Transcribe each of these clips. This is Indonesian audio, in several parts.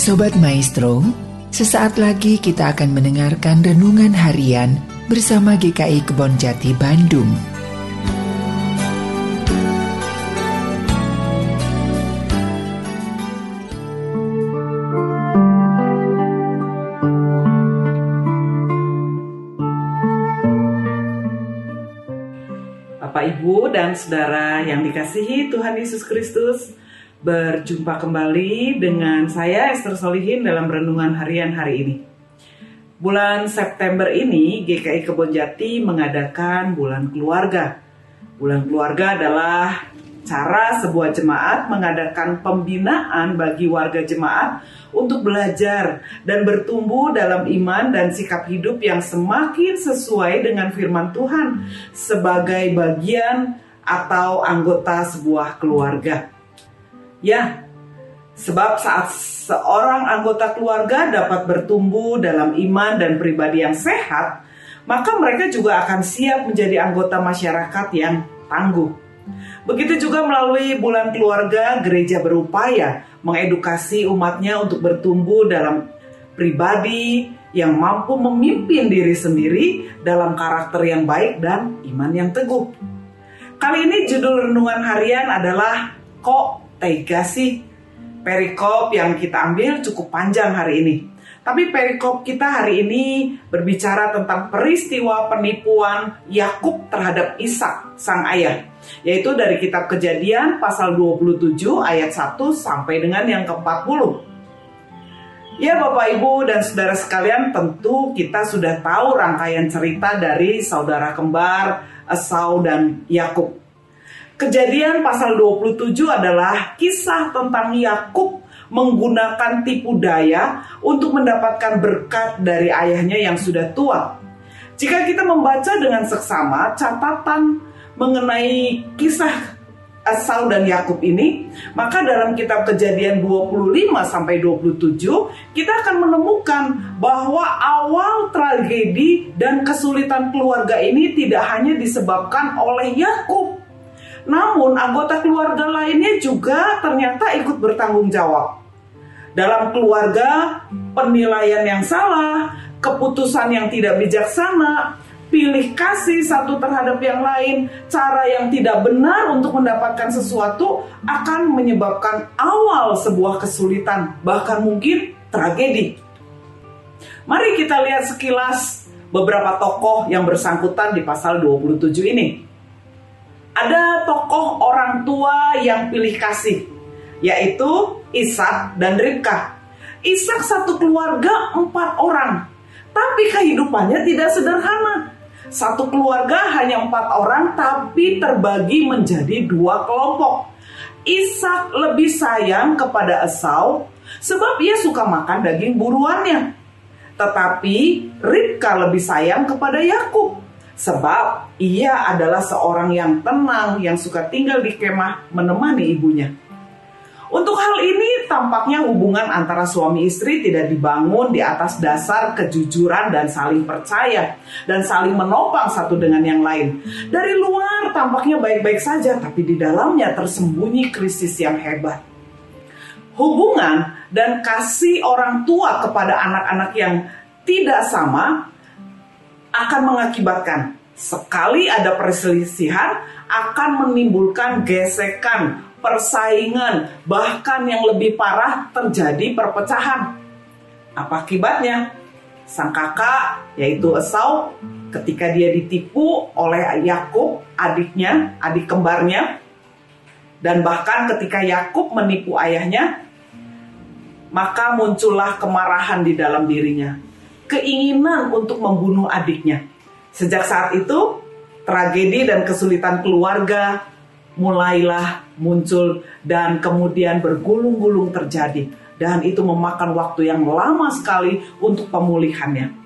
Sobat Maestro, sesaat lagi kita akan mendengarkan renungan harian bersama GKI Kebon Jati Bandung. Bapak, Ibu, dan Saudara yang dikasihi Tuhan Yesus Kristus, Berjumpa kembali dengan saya Esther Solihin dalam renungan harian hari ini. Bulan September ini GKI Kebonjati mengadakan bulan keluarga. Bulan keluarga adalah cara sebuah jemaat mengadakan pembinaan bagi warga jemaat untuk belajar dan bertumbuh dalam iman dan sikap hidup yang semakin sesuai dengan firman Tuhan sebagai bagian atau anggota sebuah keluarga. Ya, sebab saat seorang anggota keluarga dapat bertumbuh dalam iman dan pribadi yang sehat, maka mereka juga akan siap menjadi anggota masyarakat yang tangguh. Begitu juga melalui bulan keluarga, gereja berupaya mengedukasi umatnya untuk bertumbuh dalam pribadi yang mampu memimpin diri sendiri dalam karakter yang baik dan iman yang teguh. Kali ini judul renungan harian adalah Kok tega sih? Perikop yang kita ambil cukup panjang hari ini. Tapi perikop kita hari ini berbicara tentang peristiwa penipuan Yakub terhadap Ishak sang ayah. Yaitu dari kitab kejadian pasal 27 ayat 1 sampai dengan yang ke-40. Ya Bapak Ibu dan Saudara sekalian tentu kita sudah tahu rangkaian cerita dari saudara kembar Esau dan Yakub. Kejadian pasal 27 adalah kisah tentang Yakub menggunakan tipu daya untuk mendapatkan berkat dari ayahnya yang sudah tua. Jika kita membaca dengan seksama catatan mengenai kisah Esau dan Yakub ini, maka dalam kitab Kejadian 25 sampai 27 kita akan menemukan bahwa awal tragedi dan kesulitan keluarga ini tidak hanya disebabkan oleh Yakub, namun anggota keluarga lainnya juga ternyata ikut bertanggung jawab. Dalam keluarga, penilaian yang salah, keputusan yang tidak bijaksana, pilih kasih satu terhadap yang lain, cara yang tidak benar untuk mendapatkan sesuatu akan menyebabkan awal sebuah kesulitan, bahkan mungkin tragedi. Mari kita lihat sekilas beberapa tokoh yang bersangkutan di pasal 27 ini ada tokoh orang tua yang pilih kasih, yaitu Ishak dan Ribka. Ishak satu keluarga empat orang, tapi kehidupannya tidak sederhana. Satu keluarga hanya empat orang, tapi terbagi menjadi dua kelompok. Ishak lebih sayang kepada Esau sebab ia suka makan daging buruannya. Tetapi Ribka lebih sayang kepada Yakub Sebab ia adalah seorang yang tenang, yang suka tinggal di kemah menemani ibunya. Untuk hal ini tampaknya hubungan antara suami istri tidak dibangun di atas dasar kejujuran dan saling percaya dan saling menopang satu dengan yang lain. Dari luar tampaknya baik-baik saja tapi di dalamnya tersembunyi krisis yang hebat. Hubungan dan kasih orang tua kepada anak-anak yang tidak sama akan mengakibatkan sekali ada perselisihan akan menimbulkan gesekan, persaingan, bahkan yang lebih parah terjadi perpecahan. Apa akibatnya? Sang kakak yaitu Esau ketika dia ditipu oleh Yakub, adiknya, adik kembarnya, dan bahkan ketika Yakub menipu ayahnya, maka muncullah kemarahan di dalam dirinya keinginan untuk membunuh adiknya. Sejak saat itu, tragedi dan kesulitan keluarga mulailah muncul dan kemudian bergulung-gulung terjadi. Dan itu memakan waktu yang lama sekali untuk pemulihannya.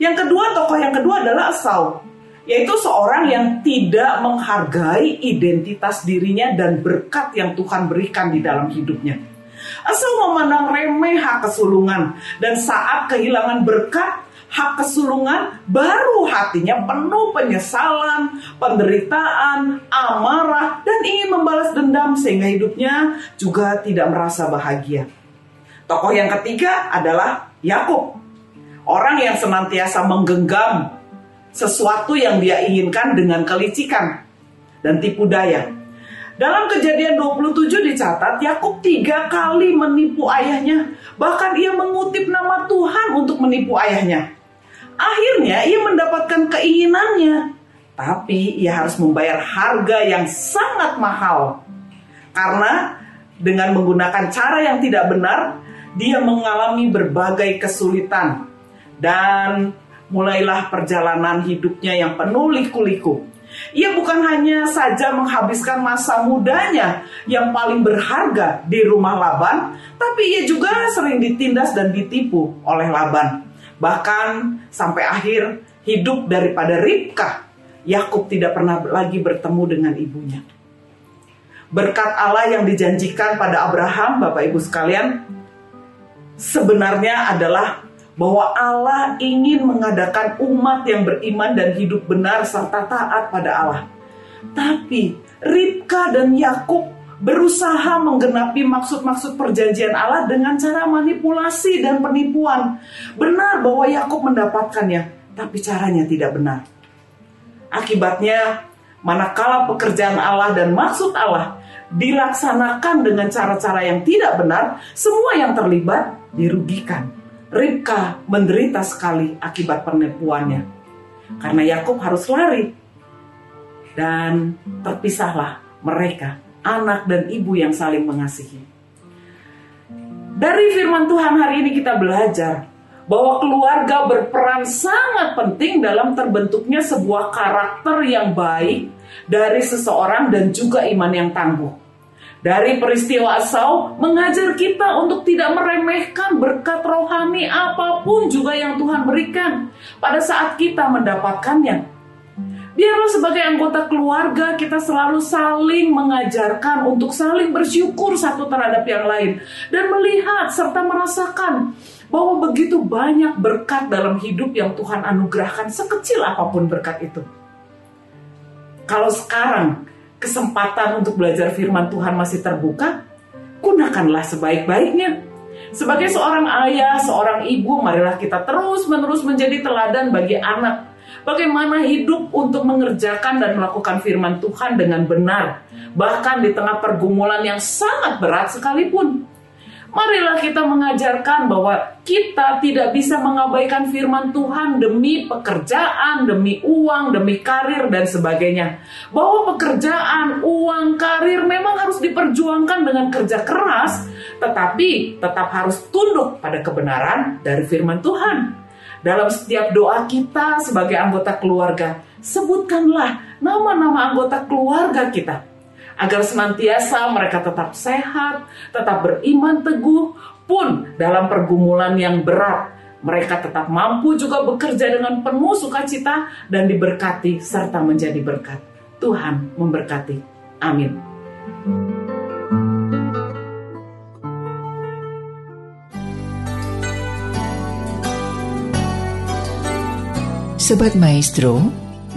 Yang kedua, tokoh yang kedua adalah Esau, yaitu seorang yang tidak menghargai identitas dirinya dan berkat yang Tuhan berikan di dalam hidupnya. Asal memandang remeh hak kesulungan dan saat kehilangan berkat hak kesulungan baru hatinya penuh penyesalan, penderitaan, amarah dan ingin membalas dendam sehingga hidupnya juga tidak merasa bahagia. Tokoh yang ketiga adalah Yakub. Orang yang senantiasa menggenggam sesuatu yang dia inginkan dengan kelicikan dan tipu daya. Dalam kejadian 27 dicatat, Yakub tiga kali menipu ayahnya. Bahkan ia mengutip nama Tuhan untuk menipu ayahnya. Akhirnya ia mendapatkan keinginannya. Tapi ia harus membayar harga yang sangat mahal. Karena dengan menggunakan cara yang tidak benar, dia mengalami berbagai kesulitan. Dan mulailah perjalanan hidupnya yang penuh liku-liku ia bukan hanya saja menghabiskan masa mudanya yang paling berharga di rumah Laban, tapi ia juga sering ditindas dan ditipu oleh Laban. Bahkan sampai akhir hidup daripada Ribka, Yakub tidak pernah lagi bertemu dengan ibunya. Berkat Allah yang dijanjikan pada Abraham, Bapak Ibu sekalian, sebenarnya adalah bahwa Allah ingin mengadakan umat yang beriman dan hidup benar serta taat pada Allah. Tapi Ribka dan Yakub berusaha menggenapi maksud-maksud perjanjian Allah dengan cara manipulasi dan penipuan. Benar bahwa Yakub mendapatkannya, tapi caranya tidak benar. Akibatnya, manakala pekerjaan Allah dan maksud Allah dilaksanakan dengan cara-cara yang tidak benar, semua yang terlibat dirugikan. Ribka menderita sekali akibat penipuannya. Karena Yakub harus lari. Dan terpisahlah mereka, anak dan ibu yang saling mengasihi. Dari firman Tuhan hari ini kita belajar bahwa keluarga berperan sangat penting dalam terbentuknya sebuah karakter yang baik dari seseorang dan juga iman yang tangguh. Dari peristiwa Asau mengajar kita untuk tidak meremehkan berkat rohani apa pun juga yang Tuhan berikan pada saat kita mendapatkannya. Biarlah sebagai anggota keluarga kita selalu saling mengajarkan untuk saling bersyukur satu terhadap yang lain dan melihat serta merasakan bahwa begitu banyak berkat dalam hidup yang Tuhan anugerahkan sekecil apa pun berkat itu. Kalau sekarang kesempatan untuk belajar firman Tuhan masih terbuka, gunakanlah sebaik-baiknya. Sebagai seorang ayah, seorang ibu, marilah kita terus-menerus menjadi teladan bagi anak. Bagaimana hidup untuk mengerjakan dan melakukan firman Tuhan dengan benar, bahkan di tengah pergumulan yang sangat berat sekalipun. Marilah kita mengajarkan bahwa kita tidak bisa mengabaikan firman Tuhan demi pekerjaan, demi uang, demi karir, dan sebagainya. Bahwa pekerjaan, uang, karir memang harus diperjuangkan dengan kerja keras, tetapi tetap harus tunduk pada kebenaran dari firman Tuhan. Dalam setiap doa kita sebagai anggota keluarga, sebutkanlah nama-nama anggota keluarga kita agar senantiasa mereka tetap sehat, tetap beriman teguh, pun dalam pergumulan yang berat mereka tetap mampu juga bekerja dengan penuh sukacita dan diberkati serta menjadi berkat. Tuhan memberkati. Amin. Sobat Maestro,